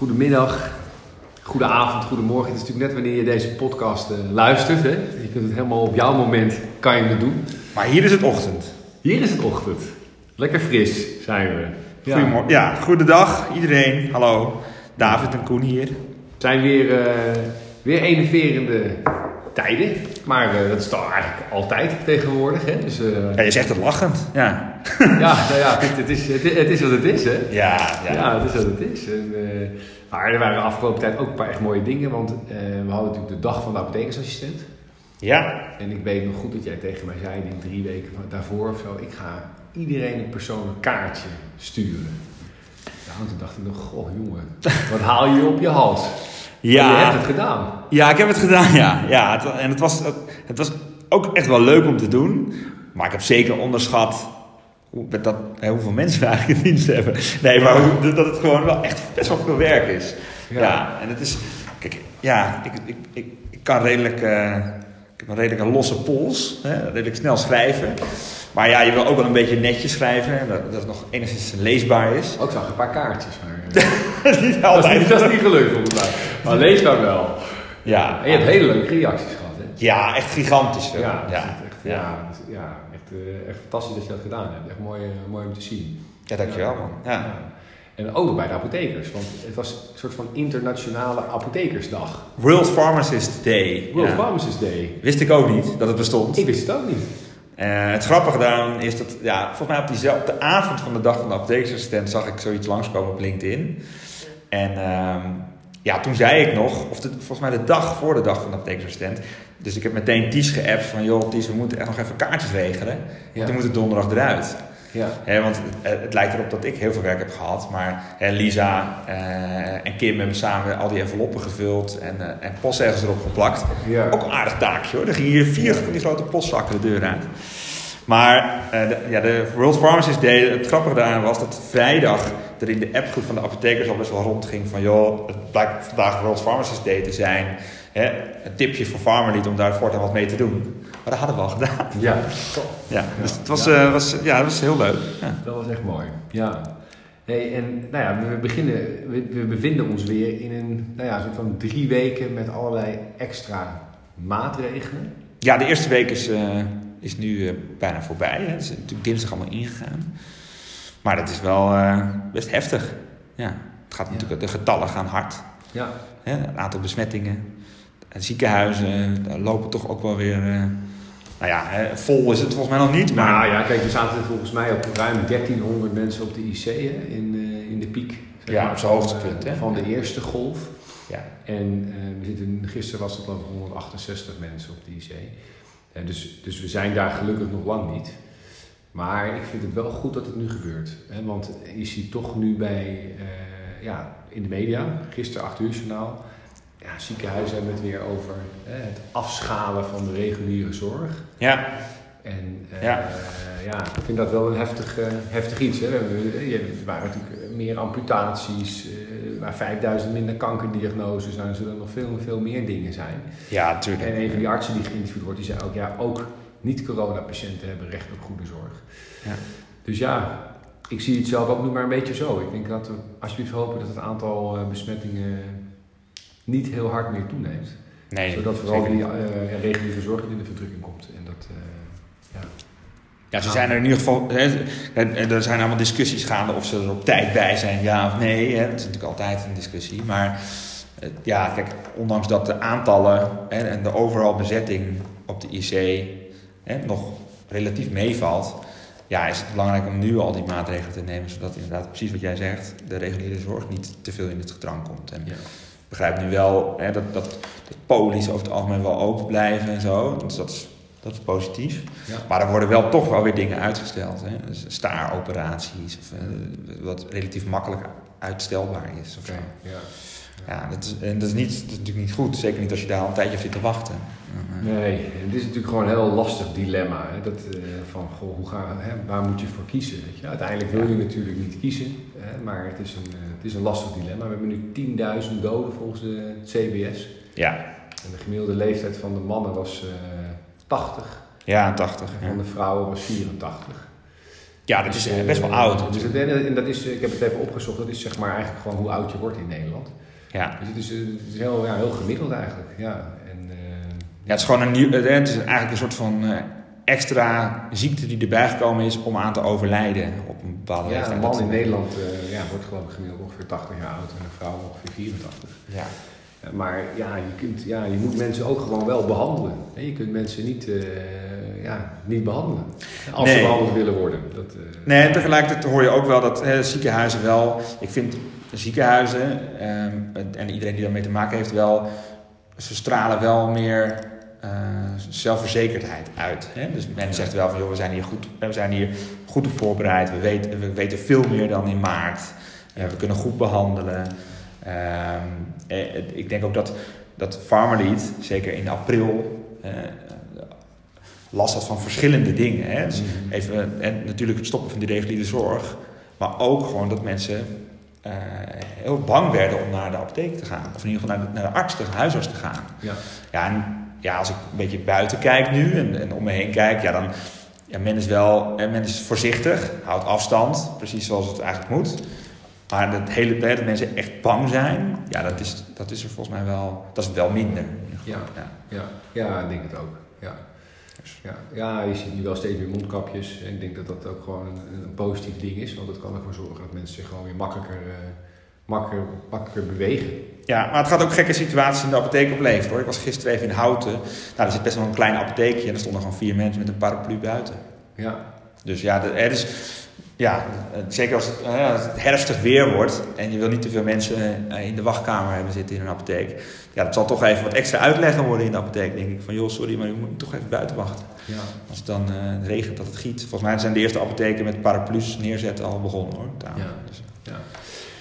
Goedemiddag, goedenavond, goedemorgen. Het is natuurlijk net wanneer je deze podcast eh, luistert. Hè? Je kunt het helemaal op jouw moment kan je het doen. Maar hier is het ochtend. Hier is het ochtend. Lekker fris zijn we. Ja. Goedemorgen. Ja, goedendag iedereen. Hallo. David en Koen hier. Het zijn weer, eh, weer enerverende tijden. Maar eh, dat is toch eigenlijk altijd tegenwoordig. Hè? Dus, Ja, je zegt het lachend. Ja. Ja, nou ja, het, het, is, het, het is wat het is. Hè? Ja, Ja, ja. het is wat het is. En, eh, maar er waren afgelopen tijd ook een paar echt mooie dingen. Want eh, we hadden natuurlijk de dag van de apothekersassistent. Ja. En ik weet nog goed dat jij tegen mij zei, denk drie weken daarvoor of zo, ik ga iedereen een persoonlijk kaartje sturen. Nou, toen dacht ik nog, goh jongen, wat haal je op je hals? Ja. En je hebt het gedaan. Ja, ik heb het gedaan, ja. ja het, en het was, het was ook echt wel leuk om te doen. Maar ik heb zeker onderschat met dat, hoeveel mensen we eigenlijk in dienst hebben. Nee, maar dat het gewoon wel echt best wel veel werk is. Ja. Ja, en het is... Kijk, ja, ik, ik, ik, ik kan redelijk... eh, ik heb een redelijk een losse pols. Hè, redelijk snel schrijven. Maar ja, je wil ook wel een beetje netjes schrijven. en Dat, dat het nog enigszins leesbaar is. Ook zag ik een paar kaartjes, maar Dat is niet dat, is altijd. dat is niet gelukt volgens mij. Maar lees dan wel. Ja, En je hebt hele leuke reacties gehad, hè? ja, echt gigantisch veel. Ja, dat ja. echt, ja, ja, echt, eh, echt fantastisch dat je dat gedaan hebt. Echt mooi, eh, mooi om te zien. Ja, dankjewel man. Ja. En ook bij de apothekers, want het was een soort van internationale apothekersdag. World Pharmacist Day. World Ja. Pharmacist Day. Wist ik ook niet dat het bestond. Ik wist het ook niet. Eh, het grappige daaraan is dat, ja, volgens mij op, diezelfde, op de avond van de dag van de apothekersassistent zag ik zoiets langskomen op LinkedIn. En ehm, ja, toen zei ik nog, of de, volgens mij de dag voor de dag van de apothekersassistent. Dus ik heb meteen Ties geappt van, joh Ties, we moeten echt nog even kaartjes regelen. Ja. Die moeten donderdag eruit. Ja. Want het, het lijkt erop dat ik heel veel werk heb gehad. Maar Lisa eh, en Kim hebben samen al die enveloppen gevuld en, eh en postzegels erop geplakt. Ja. Ook een aardig taakje hoor. Er gingen hier vier van die grote postzakken de deur uit. Maar eh, de, ja, de World Pharmacist Day, het grappige daaraan was dat vrijdag er in de appgroep van de apothekers al best wel rondging van joh, het blijkt vandaag World Pharmacist Day te zijn. Hè, een tipje voor Pharmalead om daar voortaan wat mee te doen. Maar dat hadden we al gedaan. Ja, Ja, dus het was, Ja. eh, was, ja, dat was heel leuk. Ja. dat was echt mooi. Ja. Hey, en nou ja, we, beginnen, we, we bevinden ons weer in een nou ja, soort van drie weken met allerlei extra maatregelen. Ja, de eerste week is, eh, is nu eh, bijna voorbij. Hè. Het is natuurlijk dinsdag allemaal ingegaan. Maar dat is wel eh, best heftig. Ja, het gaat natuurlijk, de getallen gaan hard. Ja. Hè. Een aantal besmettingen. En ziekenhuizen daar lopen toch ook wel weer... eh, nou ja, vol is het volgens mij nog niet. Maar Nou ja, kijk, we zaten volgens mij op ruim 1300 mensen op de IC hè, in, eh, in de piek. zeg Ja, maar, op zijn van, hoogtepunt, eh, hè? Van de eerste golf. ja, En eh, we zitten, gisteren was het geloof ik 168 mensen op de IC. Eh, dus, dus we zijn daar gelukkig nog lang niet. Maar ik vind het wel goed dat het nu gebeurt. Hè? Want je ziet toch nu bij, eh, ja, in de media, gisteren 8 uur journaal, ja, ziekenhuizen hebben het weer over hè, het afschalen van de reguliere zorg. ja, En eh, Ja. ja, ik vind dat wel een heftig, eh, heftig iets. Hè. We waren natuurlijk meer amputaties, waren 5000 minder kankerdiagnoses, nou, er zullen nog veel, veel meer dingen zijn. ja, natuurlijk. En een van die artsen die geïnterviewd wordt, die zei ook, ja, ook niet-corona-patiënten hebben recht op goede zorg. Ja. Dus ja, ik zie het zelf ook nu maar een beetje zo. Ik denk dat we alsjeblieft hopen dat het aantal eh, besmettingen niet heel hard meer toeneemt. Nee, Zodat vooral die eh, reguliere zorg niet in de verdrukking komt. En dat, eh, ja. Ja, ze zijn er in ieder geval. Hè, er zijn allemaal discussies gaande of ze er op tijd bij zijn, ja of nee. Hè. Dat is natuurlijk altijd een discussie. Maar eh, ja, kijk, ondanks dat de aantallen hè, en de overal bezetting op de IC hè, nog relatief meevalt. Ja, is het belangrijk om nu al die maatregelen te nemen, zodat inderdaad precies wat jij zegt, de reguliere zorg niet te veel in het gedrang komt. En Ja. begrijp nu wel hè, dat, dat, dat polies over het algemeen wel open blijven en zo. Dus dat is, dat is positief. Ja. Maar er worden wel toch wel weer dingen uitgesteld. Hè? Dus staaroperaties, of, eh, wat relatief makkelijk uitstelbaar is. Of zo. ja. Ja, dat is, en dat, is niet, dat is natuurlijk niet goed. Zeker niet als je daar al een tijdje op zit te wachten. Nee, dit is natuurlijk gewoon een heel lastig dilemma. Hè? Dat, eh, van, goh, hoe ga, hè, waar moet je voor kiezen? Weet je? Uiteindelijk wil je natuurlijk niet kiezen, hè? maar het is, een, eh, het is een lastig dilemma. We hebben nu 10.000 doden volgens de CBS. ja, En de gemiddelde leeftijd van de mannen was 80 ja 80. en van de vrouwen was 84. Ja, dat is dus, best wel oud. Dus en dat is, ik heb het even opgezocht, dat is zeg maar eigenlijk gewoon hoe oud je wordt in Nederland. Ja. Dus het is, het is heel, ja, heel gemiddeld eigenlijk. Ja, en, ja, het is gewoon een nieuw, het is eigenlijk een soort van extra ziekte die erbij gekomen is om aan te overlijden op een bepaalde ja, leeftijd. Een man in Nederland uh, ja, wordt geloof ik gemiddeld ongeveer 80 jaar oud en een vrouw ongeveer 84. Ja. Maar ja je, kunt, ja, je moet mensen ook gewoon wel behandelen. Je kunt mensen niet, uh, ja, niet behandelen als nee. ze behandeld willen worden. Dat, uh... Nee, en tegelijkertijd hoor je ook wel dat ziekenhuizen wel... Ik vind ziekenhuizen um, en iedereen die daarmee te maken heeft wel... Ze stralen wel meer uh, zelfverzekerdheid uit. Hè? Dus men zegt wel van, joh, we zijn hier goed, we zijn hier goed op voorbereid. We weten, we weten veel meer dan in maart. We kunnen goed behandelen. Uh, ik denk ook dat, dat Farmerlead, zeker in april, last had van verschillende dingen. Hè? Dus Mhm. even, en natuurlijk het stoppen van die reguliere zorg. Maar ook gewoon dat mensen heel bang werden om naar de apotheek te gaan. Of in ieder geval naar de, naar de arts, de huisarts te gaan. Ja. Ja, en ja, als ik een beetje buiten kijk nu en, en om me heen kijk, ja, dan ja, men is wel men is voorzichtig, houdt afstand, precies zoals het eigenlijk moet. Maar het hele, dat mensen echt bang zijn, ja, dat is, dat is er volgens mij wel, dat is wel minder. Ja, ja. ja. ja ik denk het ook. Ja. Ja, ja, je ziet nu wel steeds meer mondkapjes. En ik denk dat dat ook gewoon een, een positief ding is. Want dat kan ervoor zorgen dat mensen zich gewoon weer makkelijker, uh, makkelijker, makkelijker bewegen. Ja, maar het gaat ook gekke situaties in de apotheek opleveren hoor. Ik was gisteren even in Houten. Nou, er zit best wel een klein apotheekje en er stonden gewoon vier mensen met een paraplu buiten. Ja. Dus ja, er is, ja zeker als het, als het herfstig weer wordt en je wil niet te veel mensen uh, in de wachtkamer hebben zitten in een apotheek. Ja, dat zal toch even wat extra uitleggen worden in de apotheek. denk ik van, joh, sorry, maar je moet toch even buiten wachten. Ja. Als het dan uh, regent, dat het giet. Volgens mij zijn de eerste apotheken met paraplu's neerzetten al begonnen hoor. Ja. Dus, ja.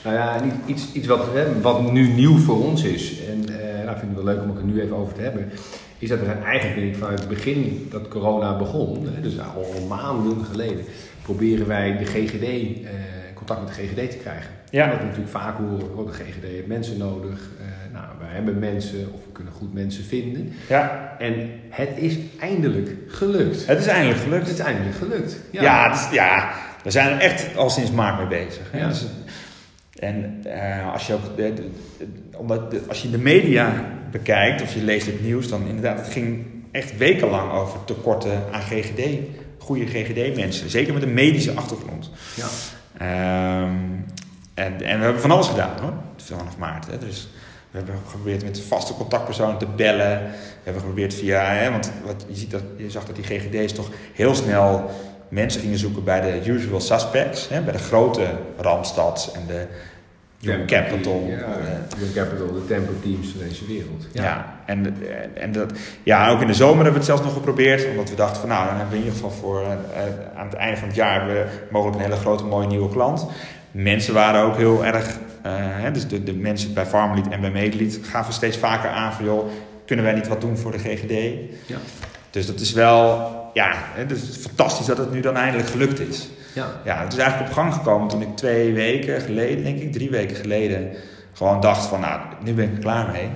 Nou ja, iets, iets wat, hè, wat nu nieuw voor ons is, en uh, nou, vind ik wel leuk om het er nu even over te hebben, is dat we eigenlijk denk ik vanuit het begin dat corona begon, dus al, maanden geleden, proberen wij de GGD, uh, contact met de GGD te krijgen. Ja. Dat we natuurlijk vaak horen, oh, de GGD heeft mensen nodig, uh, nou, wij hebben mensen of we kunnen goed mensen vinden. Ja. En het is eindelijk gelukt. Het is eindelijk gelukt. Het is eindelijk gelukt. Ja, ja, is, ja we zijn er echt al sinds maart mee bezig. Hè? Ja. Dus, en uh, als je ook de, de, de, omdat als je de media bekijkt of je leest het nieuws, dan inderdaad, het ging echt wekenlang over tekorten aan GGD, goede GGD-mensen, zeker met een medische achtergrond. Ja. Um, en, en we hebben van alles gedaan hoor, vanaf maart. Hè. Dus we hebben geprobeerd met vaste contactpersonen te bellen. We hebben geprobeerd via, hè, want wat, je, ziet dat, je zag dat die GGD's toch heel snel mensen gingen zoeken bij de usual suspects, hè, bij de grote Randstad en de Young Capital. Ja, Young Capital, de tempo teams van deze wereld. Ja, ja en, en dat, ja, ook in de zomer hebben we het zelfs nog geprobeerd, omdat we dachten van nou, dan hebben we in ieder geval voor uh, aan het einde van het jaar we mogelijk een hele grote mooie nieuwe klant. Mensen waren ook heel erg, uh, hè, dus de, de mensen bij Farmlead en bij Medelead gaven steeds vaker aan van joh, kunnen wij niet wat doen voor de GGD? Ja. Dus dat is wel, ja, dus het is fantastisch dat het nu dan eindelijk gelukt is. Ja. ja, het is eigenlijk op gang gekomen toen ik twee weken geleden, denk ik, drie weken geleden, gewoon dacht van, nou, nu ben ik er klaar mee.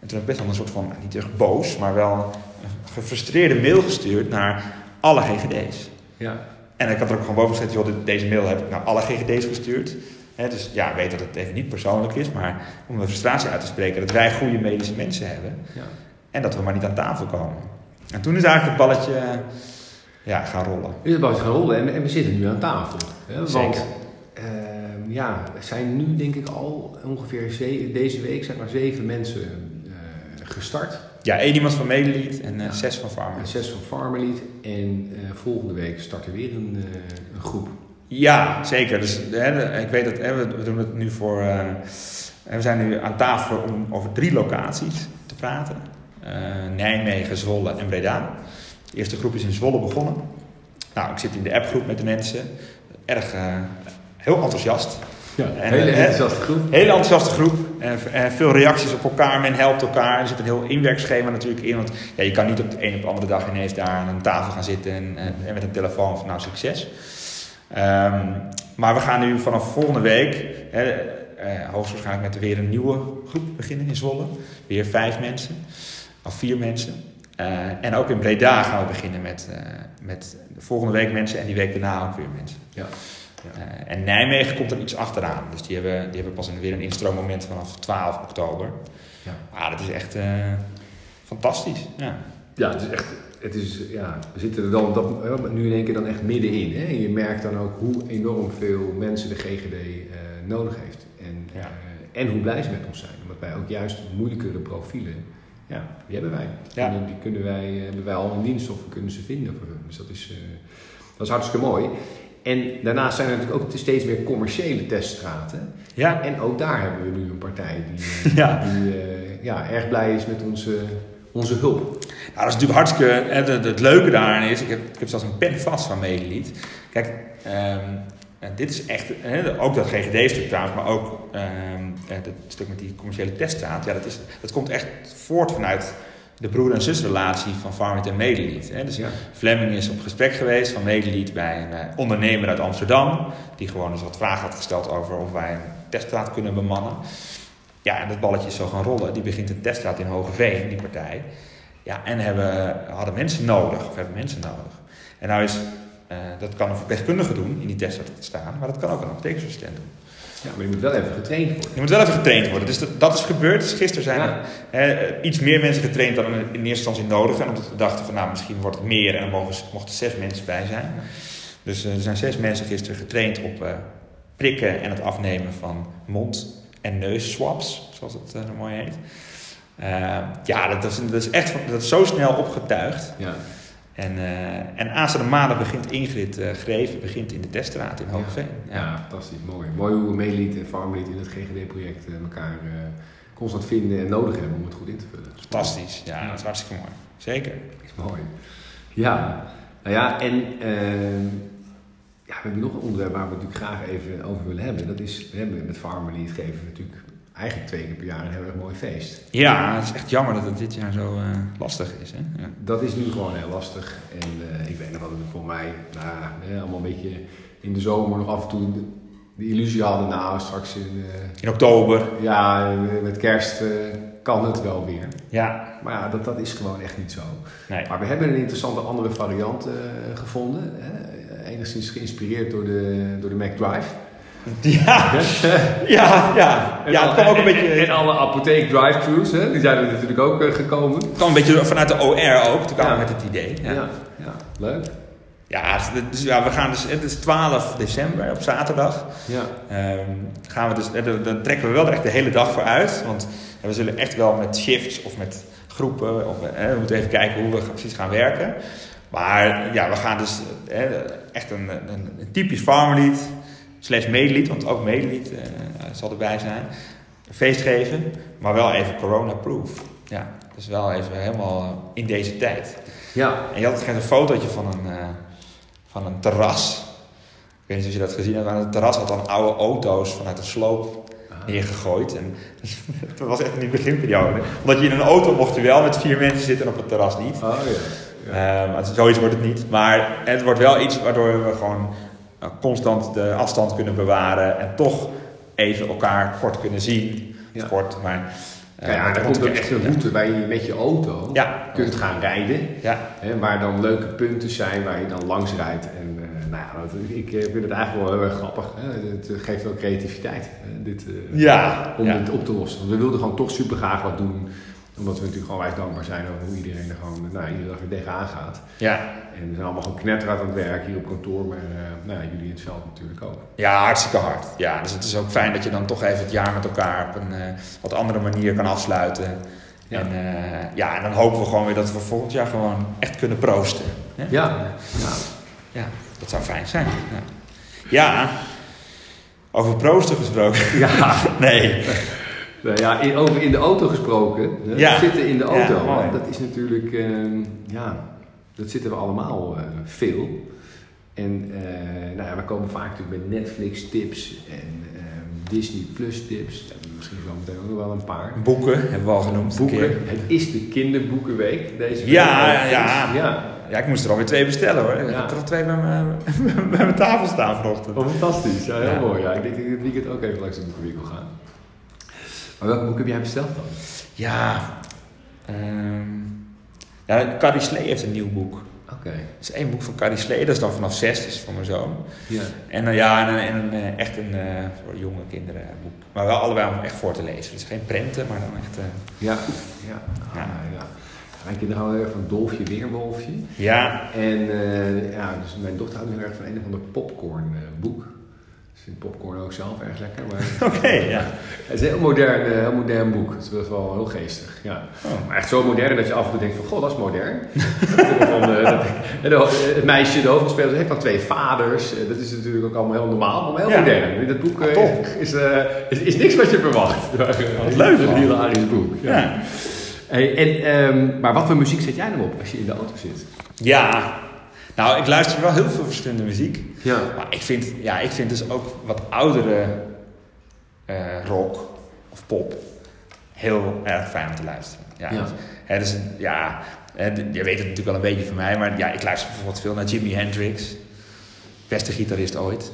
En toen heb ik best wel een soort van, niet echt boos, maar wel een gefrustreerde mail gestuurd naar alle GGD's. Ja. En ik had er ook gewoon boven gezet, joh, deze mail heb ik naar alle GGD's gestuurd. He, dus ja, weet dat het even niet persoonlijk is, maar om mijn frustratie uit te spreken dat wij goede medische mensen hebben. Ja. En dat we maar niet aan tafel komen. En toen is eigenlijk het balletje ja, gaan rollen. Is het balletje gaan rollen en, en we zitten nu aan tafel. Hè? Want, Zeker. Uh, ja, er zijn nu denk ik al ongeveer ze- deze week zeg maar zeven mensen uh, gestart. Ja, één iemand van Medelead en uh, ja. zes van Farmer. Zes van Farmerlead. En volgende week start er weer een, een groep. Ja, zeker. Dus hè, ik weet dat hè, we, doen het nu voor. we zijn nu aan tafel om over drie locaties te praten: Nijmegen, Zwolle en Breda. De eerste groep is in Zwolle begonnen. Nou, ik zit in de appgroep met de mensen. Erg, uh, heel enthousiast. Ja, en, hele enthousiaste groep. Hele enthousiaste groep. En, veel reacties op elkaar. Men helpt elkaar. Er zit een heel inwerkschema natuurlijk in. Want ja, je kan niet op de een op de andere dag ineens daar aan een tafel gaan zitten. En, en, en met een telefoon van nou succes. Um, maar we gaan nu vanaf volgende week... Hè, uh, hoogstwaarschijnlijk met weer een nieuwe groep beginnen in Zwolle. Weer vijf mensen. Of vier mensen. En ook in Breda gaan we beginnen met, met de volgende week mensen en die week daarna ook weer mensen. Ja. Ja. en Nijmegen komt er iets achteraan. Dus die hebben, die hebben pas weer een instroommoment vanaf 12 oktober. Ja. Ah, dat is echt fantastisch. Ja. ja, het is echt het is, ja, we zitten er dan dat, nu in één keer dan echt middenin. Hè? En je merkt dan ook hoe enorm veel mensen de GGD nodig heeft. En, ja. en hoe blij ze met ons zijn. Omdat wij ook juist moeilijkere profielen, ja, die hebben wij. Ja. Die, die kunnen wij, uh, hebben wij al in dienst of we kunnen ze vinden voor hun. Dus dat is, dat is hartstikke mooi. En daarnaast zijn er natuurlijk ook steeds meer commerciële teststraten. Ja. En ook daar hebben we nu een partij die, ja. die ja, erg blij is met onze onze hulp. Nou, dat is natuurlijk hartstikke. Het, het, leuke daarin is, ik heb, ik heb zelfs een pen vast van Medelied. Kijk, um, dit is echt, ook dat GGD-stuk trouwens, maar ook het stuk met die commerciële teststraat. Ja, dat, is, dat komt echt voort vanuit de broer- en zusrelatie van Farmit en Medelied. Dus ja. Fleming is op gesprek geweest van Medelied bij een uh, ondernemer uit Amsterdam. Die gewoon eens wat vragen had gesteld over of wij een teststraat kunnen bemannen. Ja, en dat balletje is zo gaan rollen. Die begint een teststraat in Hogeveen, die partij. Ja, en hebben, hadden mensen nodig, of hebben mensen nodig. En nou is, uh, dat kan een verpleegkundige doen, in die teststraat staan, maar dat kan ook een apothekersassistent doen. Ja, maar je moet wel even getraind worden. Je moet wel even getraind worden. Dus dat, dat is gebeurd. Dus gisteren zijn er iets meer mensen getraind dan in eerste instantie nodig. En omdat we dachten van nou, misschien wordt het meer en er mogen, mochten zes mensen bij zijn. Dus uh, er zijn zes mensen gisteren getraind op prikken en het afnemen van mond- en neusswaps, zoals het uh, mooi heet. Ja, dat is, dat is echt dat is zo snel opgetuigd. Ja. En, uh, en aanstaande maanden begint Ingrid uh, Greven begint in de teststraat in Hoogveen. Ja. Ja. ja. fantastisch, mooi. Mooi hoe Meelied en Farmlied in het GGD-project elkaar constant vinden en nodig hebben om het goed in te vullen. Fantastisch, ja, dat is hartstikke mooi. Zeker. Is mooi. Ja, nou ja, en ehm, ja, we hebben nog een onderwerp waar we het natuurlijk graag even over willen hebben. Dat is, we hebben met Farmerly geven natuurlijk eigenlijk twee keer per jaar een heel erg mooi feest. Ja, het is echt jammer dat het dit jaar zo uh, lastig is. Hè? Ja. Dat is nu gewoon heel lastig. En uh, ik weet nog dat we voor mij nou, allemaal een beetje in de zomer nog af en toe de, de illusie hadden. Nou, straks in... Uh, in oktober. Ja, met kerst kan het wel weer. Ja. Maar ja, dat, dat is gewoon echt niet zo. Nee. Maar we hebben een interessante andere variant gevonden. Hè? enigszins geïnspireerd door de, door de Mac Drive. Ja, ja, ja. En, ja, het kwam ook een beetje... En alle apotheek drive-thrus, die zijn er natuurlijk ook uh, gekomen. Het kwam een beetje vanuit de OR ook, toen kwamen we met het idee. Ja, ja, ja leuk. Ja, dus, ja, we gaan dus, het is 12 december op zaterdag. Ja. Um, gaan we dus, eh, dan trekken we wel echt de hele dag voor uit. Want we zullen echt wel met shifts of met groepen, of, eh, we moeten even kijken hoe we precies gaan werken. Maar ja, we gaan dus echt een, een, een typisch farmerlied, slash medelied, want ook medelied uh, zal erbij zijn. Een feest geven, maar wel even corona-proof. Ja, dus wel even helemaal in deze tijd. Ja. En je had een fotootje van een, uh, van een terras. Ik weet niet of je dat gezien hebt, maar het terras had dan oude auto's vanuit de sloop ah. neergegooid. En dat was echt in die beginperiode. Omdat je in een auto mocht je wel met vier mensen zitten en op het terras niet. Oh, ja. Um, zoiets wordt het niet. Maar het wordt wel iets waardoor we gewoon constant de afstand kunnen bewaren. En toch even elkaar kort kunnen zien. Ja. Kort, maar... Uh, ja, er komt ook echt een route waar je met je auto ja. kunt gaan rijden. Ja. Hè, waar dan leuke punten zijn waar je dan langs rijdt. En uh, nou ja, ik vind het eigenlijk wel heel erg grappig. Hè. Het geeft wel creativiteit dit, ja. om dit op te lossen. Want we wilden gewoon toch super graag wat doen omdat we natuurlijk gewoon wijs dankbaar zijn over hoe iedereen er gewoon nou, iedere dag weer tegenaan gaat. Ja. En we zijn allemaal gewoon knetterhard aan het werk hier op kantoor, maar uh, nou, jullie in het veld natuurlijk ook. Ja, hartstikke hard. Ja, dus het is ook fijn dat je dan toch even het jaar met elkaar op een uh, wat andere manier kan afsluiten. Ja. En, uh, ja, en dan hopen we gewoon weer dat we volgend jaar gewoon echt kunnen proosten. Ja. Ja, ja. ja dat zou fijn zijn. Ja. ja. Over proosten gesproken. Ja. nee. Nou ja, in, over in de auto gesproken. Ja. Zitten in de auto. dat is natuurlijk, uh, ja, dat zitten we allemaal uh, veel. En uh, nou ja, we komen vaak natuurlijk met Netflix tips en ehm, Disney Plus tips. misschien zo meteen ook nog wel een paar. Boeken hebben we al genoemd. Boeken. Het is de kinderboekenweek deze week. Ja, ja. ja. Ja, ik moest er alweer twee bestellen hoor. Ik heb er al twee bij mijn, bij mijn tafel staan vanochtend. Oh, fantastisch. Ja, heel mooi. Ja, ik denk dat ik dit weekend ook even langs de boekenwinkel ga. Maar welk boek heb jij besteld dan? Ja, um, Ja, Carrie Slee heeft een nieuw boek. Oké. Het is één boek van Carrie Slee, dat is dan vanaf zes, dat is voor mijn zoon. Ja. En uh, ja, en, en een, uh, echt een uh, voor jonge kinderen boek. Maar wel allebei om echt voor te lezen. Dus geen prenten, maar dan echt... ja, ja. ja. Ah, ja. Mijn kinderen houden heel erg van Dolfje Weerwolfje. Ja. En ja, dus mijn dochter houdt heel erg van een of ander popcorn boek. Ik vind popcorn ook zelf erg lekker. Oké, okay, ja. Het is een heel modern, uh, heel modern boek. Het is best wel heel geestig. Ja. Oh. Maar echt zo modern dat je af en toe denkt van, goh, dat is modern. van, uh, dat, het meisje, de hoofdrolspeler, heeft dan twee vaders. Uh, dat is natuurlijk ook allemaal heel normaal, maar heel ja. modern. In dat boek ah, is, is, is, niks wat je verwacht. Wat leuk, Een hilarisch boek. Ja. ja. Hey, en, um, maar wat voor muziek zet jij dan op als je in de auto zit? Ja, nou, ik luister wel heel veel verschillende muziek. Ja. Maar ik vind, ja, ik vind dus ook wat oudere uh, rock of pop heel erg fijn om te luisteren. Ja, ja. Dus, hè, dus, ja hè, je weet het natuurlijk wel een beetje van mij, maar ja, ik luister bijvoorbeeld veel naar Jimi Hendrix. Beste gitarist ooit.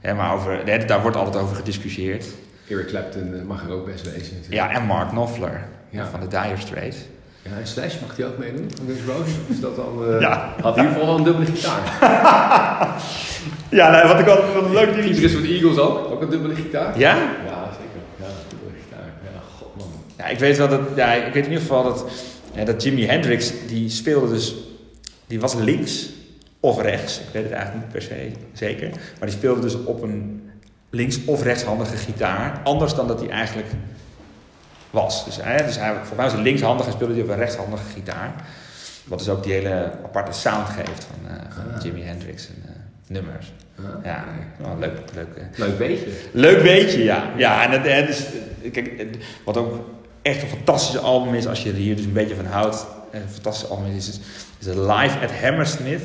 Hè, maar over, hè, daar wordt altijd over gediscussieerd. Eric Clapton mag er ook best wezen natuurlijk. Ja, en Mark Knopfler ja. van de Dire Straits. Ja, en Slash mag hij ook meedoen van Guns Roses? Is dat dan, uh, ja. Had in ieder geval een dubbele gitaar. ja, nee, wat ik altijd wel leuk ding is. van de Eagles ook, ook een dubbele gitaar. Ja? Ja, zeker. Ja, dubbele gitaar. Ja, god man. Ja, ik weet wel dat, ja, ik weet in ieder geval dat, ja, dat Jimi Hendrix, die speelde dus, die was links of rechts. Ik weet het eigenlijk niet per se zeker. Maar die speelde dus op een links- of rechtshandige gitaar. Anders dan dat hij eigenlijk was. Dus, hè, dus hij, voor mij was hij linkshandig en speelde hij op een rechtshandige gitaar. Wat dus ook die hele aparte sound geeft van, uh, van Ah. Jimi Hendrix en uh, nummers. Ah, Ja, leuk. Leuk, Leuk beetje. leuk beetje, ja. ja en het, het is, kijk, wat ook echt een fantastische album is, als je er hier dus een beetje van houdt. Een fantastische album is, is, is Live at Hammersmith.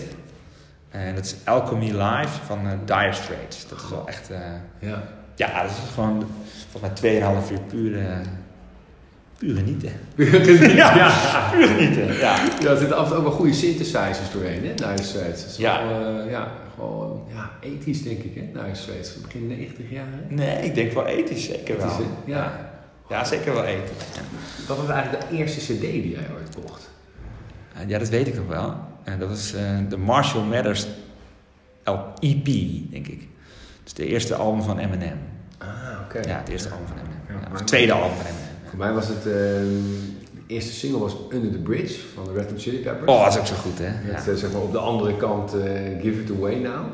En dat is Alchemy Live van uh, Dire Straits. Dat is wel echt... ja. Ja, dat is gewoon volgens mij 2,5 uur puur... Puur genieten. ja, ja, puur genieten. Ja. ja, er zitten af en toe ook wel goede synthesizers doorheen, hè. Dat is Ja. Wel, uh, ja, gewoon ja, ethisch denk ik, hè, Dire Straits. Begin 90 jaar, hè? Nee, ik denk wel ethisch, zeker wel. Ethisch? Ja. Ja, zeker wel ethisch. Wat was eigenlijk de eerste cd die jij ooit kocht? Ja, dat weet ik nog wel. En dat was eh, de Marshall Mathers EP, denk ik. Dus de eerste album van Eminem. Ah, oké. Ja, het eerste album van Eminem. Ja, of het tweede album van Eminem. Voor mij was het, uh, de eerste single was Under the Bridge van de Red Hot Chili Peppers. Oh, dat is ook zo goed, hè? Met Ja. eh, zeg maar op de andere kant eh, Give It Away Now.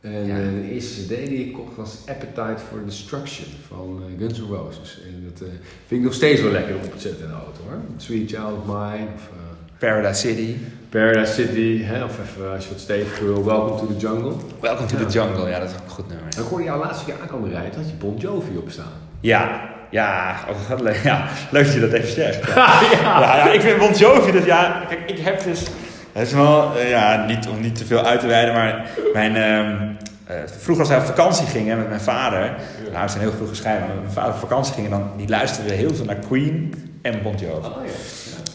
En Ja. eh, de eerste CD die ik kocht was Appetite for Destruction van Guns N' Roses. En dat vind ik nog steeds wel lekker om te zetten in de auto hoor. Sweet Child of Mine of eh, Paradise City. Paradise City. Hè? Of even als je wat steviger wil, Welcome to the Jungle. Welcome to Ja. the Jungle. Ja, dat is ook een goed nummer. En ik hoorde jou laatste keer aankomen rijden, had je Bon Jovi op staan. Ja, ja, oh, ja, leuk dat je dat even zegt. Ja. ja. Ja, ik vind Bon Jovi, dat ja, kijk, ik heb dus, het is wel, eh, ja, niet om niet te veel uit te wijden, maar mijn, ehm, eh, vroeger als wij op vakantie gingen met mijn vader, nou, we zijn heel vroeg gescheiden, maar met mijn vader op vakantie gingen, dan, die luisterden heel veel naar Queen en Bon Jovi. Oh ja.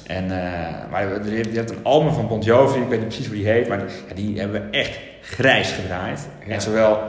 En, eh, maar je hebt, een album van Bon Jovi, ik weet niet precies hoe die heet, maar die, ja, die hebben we echt grijs gedraaid. Ja. En zowel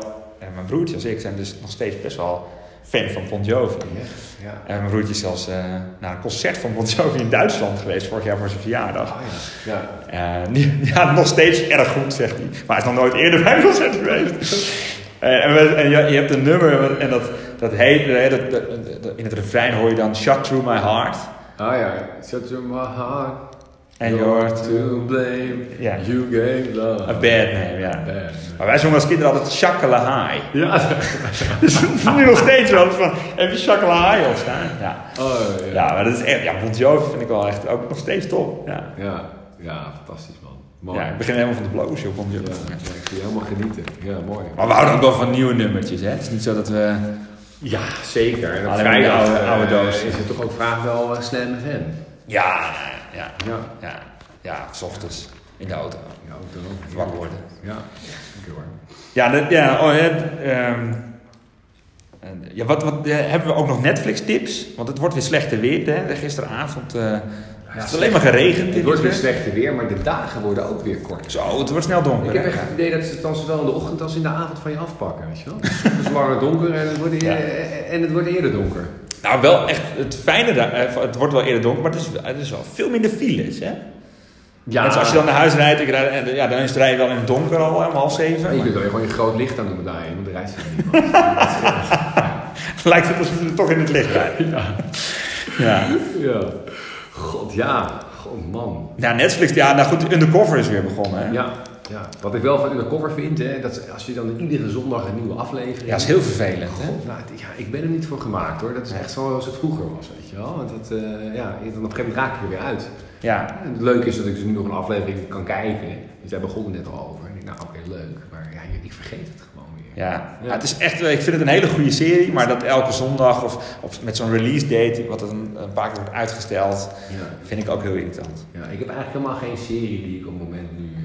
mijn broertje als ik zijn dus nog steeds best wel fan van Bon Jovi. Ja. ja. En mijn broertje is zelfs eh, naar een concert van Bon Jovi in Duitsland geweest, vorig jaar voor zijn verjaardag. Oh ja. ja. Eh, ja, nog steeds erg goed, zegt hij. Maar hij is nog nooit eerder bij een concert geweest. Eh, en we- en je, je hebt een nummer en dat, dat heet, eh, dat, in het refrein hoor je dan Shut Through My Heart. Oh ja. Shut your my heart. And you're to blame. Ja. You gave love. A bad name, ja. Bad. Maar wij zongen als kinderen altijd Shakala High. Ja. Dus nu nog steeds wel van, even Shakala High opstaan. Ja. Oh ja. ja, maar dat is echt, ja, Bon Jovi vind ik wel echt ook nog steeds top. Ja. Ja. Ja, fantastisch man. Mooi. Ja, ik begin helemaal van de bloos op Bon Ja, Jovi. ja, ik zie je helemaal genieten. Ja, mooi. Maar we houden ook wel van nieuwe nummertjes, hè. Het is niet zo dat we... Ja, zeker. En op vrijdag oude- eh, oude doos. is het toch ook vaak wel uh, Slam FM. Ja, ja, Ja. ja, ja, s ochtends in de auto. Ja, ook. Even wakker worden. Ja, hoor. Ja, dat, ja, oh, het, ehm, en, ja wat, wat, hebben we ook nog Netflix tips? Want het wordt weer slechter weer, hè. Gisteravond eh het is alleen maar geregend. Het wordt weer in slechter weer, maar de dagen worden ook weer korter. Zo, het wordt snel donker. Ik heb echt het idee dat ze het dan zowel in de ochtend als in de avond van je afpakken, weet je wel. Het is langer donker en het wordt, Ja. en het wordt eerder donker. Nou, wel echt het fijne daar. eh, Het wordt wel eerder donker, maar het is, het is wel veel minder files, hè? Ja. Net als je dan naar huis rijdt, ik rijd, en, ja, dan is het rijden wel in het donker al, om half zeven. je kunt gewoon je groot licht aan doen daar, want de rijdt Lijkt het alsof je toch in het licht rijdt. Ja. ja. ja. God, ja. God, man. Ja, Netflix, ja, nou goed, Undercover is weer begonnen, hè? Ja. Ja, wat ik wel van Undercover vind, hè, dat als je dan iedere zondag een nieuwe aflevering... Ja, dat is heel vervelend, hè? nou, ja, ik ben er niet voor gemaakt, hoor. Dat is echt zoals het vroeger was, weet je wel. Want dat, uh, ja, dan op een gegeven moment raak ik er weer uit. Ja. En het leuke is dat ik dus nu nog een aflevering kan kijken. Dus daar begon het net al over. En ik nou, oké, leuk. Maar ja, ik vergeet het gewoon weer. Ja. ja. het is echt, ik vind het een hele goede serie, maar dat elke zondag of, of met zo'n release date, wat een, een paar keer wordt uitgesteld, ja. vind ik ook heel irritant. Ja, ik heb eigenlijk helemaal geen serie die ik op het moment nu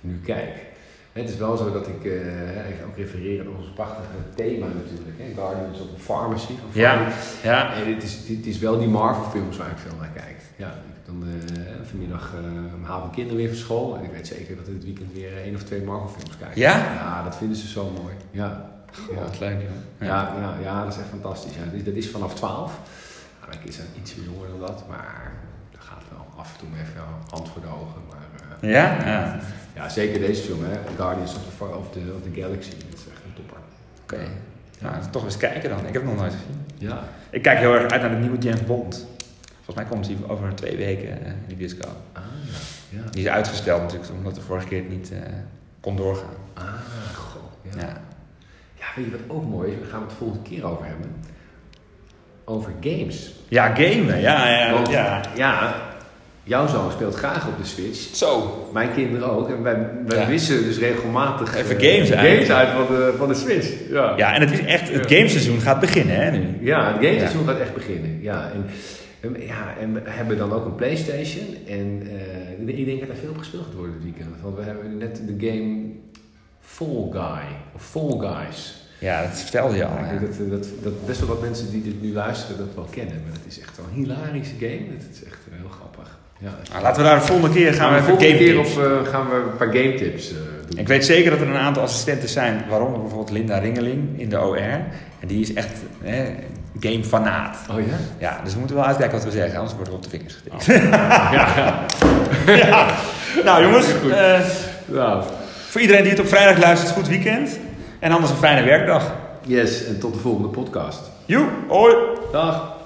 nu kijk. Het is wel zo dat ik uh, ook refereer aan ons prachtige thema natuurlijk. Hè? Guardians of the Pharmacy. Of ja, ja. En het is, het is wel die Marvel films waar ik veel naar kijk. Ja, ik heb dan uh, vanmiddag uh, haal mijn kinderen weer van school. En ik weet zeker dat ik dit weekend weer één of twee Marvel films kijk. Ja? Ja, dat vinden ze zo mooi. Ja. ja. Leuk, ja. Ja, ja, ja, dat is echt fantastisch. Ja. Dat, is, dat is vanaf 12. Nou, mijn kinderen zijn iets jonger dan dat, maar dat gaat wel af en toe even hand voor de ogen. Maar, ja? ja? Ja, zeker deze film, hè. Guardians of the, of the, of the Galaxy. Dat is echt een topper. Oké. Okay. Nou, toch eens kijken dan. Ik heb het nog nooit gezien. Ja. Ik kijk heel erg uit naar de nieuwe James Bond. Volgens mij komt hij over twee weken eh, in de bioscoop. Ah, ja. Die is uitgesteld natuurlijk, omdat de vorige keer het niet uh, kon doorgaan. Ah, goh. Ja. ja. ja. weet je wat ook mooi is? Daar gaan we het de volgende keer over hebben. Over games. Ja, gamen. Ja, ja, ja. Ja, Jouw zoon speelt graag op de Switch. Zo. Mijn kinderen ook. En wij, wij wisselen dus regelmatig Even uh, games, games uit van de, van de Switch. Ja. ja, en het is echt, het gameseizoen gaat beginnen hè nu. Ja, het gameseizoen gaat echt beginnen. Ja, en, ja, en we hebben dan ook een Playstation. En uh, ik denk dat er veel gespeeld gaat worden dit weekend. Want we hebben net de game Fall Guy. Of Fall Guys. Ja, dat vertelde je al. ik denk dat, dat, dat best wel wat mensen die dit nu luisteren dat wel kennen. Maar het is echt een hilarische game. Het is echt heel grappig. Ja, nou, laten we daar de volgende keer gaan we even game keer of uh, gaan we een paar game tips uh, doen. Ik weet zeker dat er een aantal assistenten zijn, waaronder bijvoorbeeld Linda Ringeling in de OR. En die is echt game gamefanaat. Oh ja? Ja, dus we moeten wel uitkijken wat we zeggen, anders worden we op de vingers getikt. Oh. ja. ja. Nou jongens, uh, nou. voor iedereen die het op vrijdag luistert, goed weekend. En anders een fijne werkdag. Yes, en tot de volgende podcast. Joe, hoi. Dag.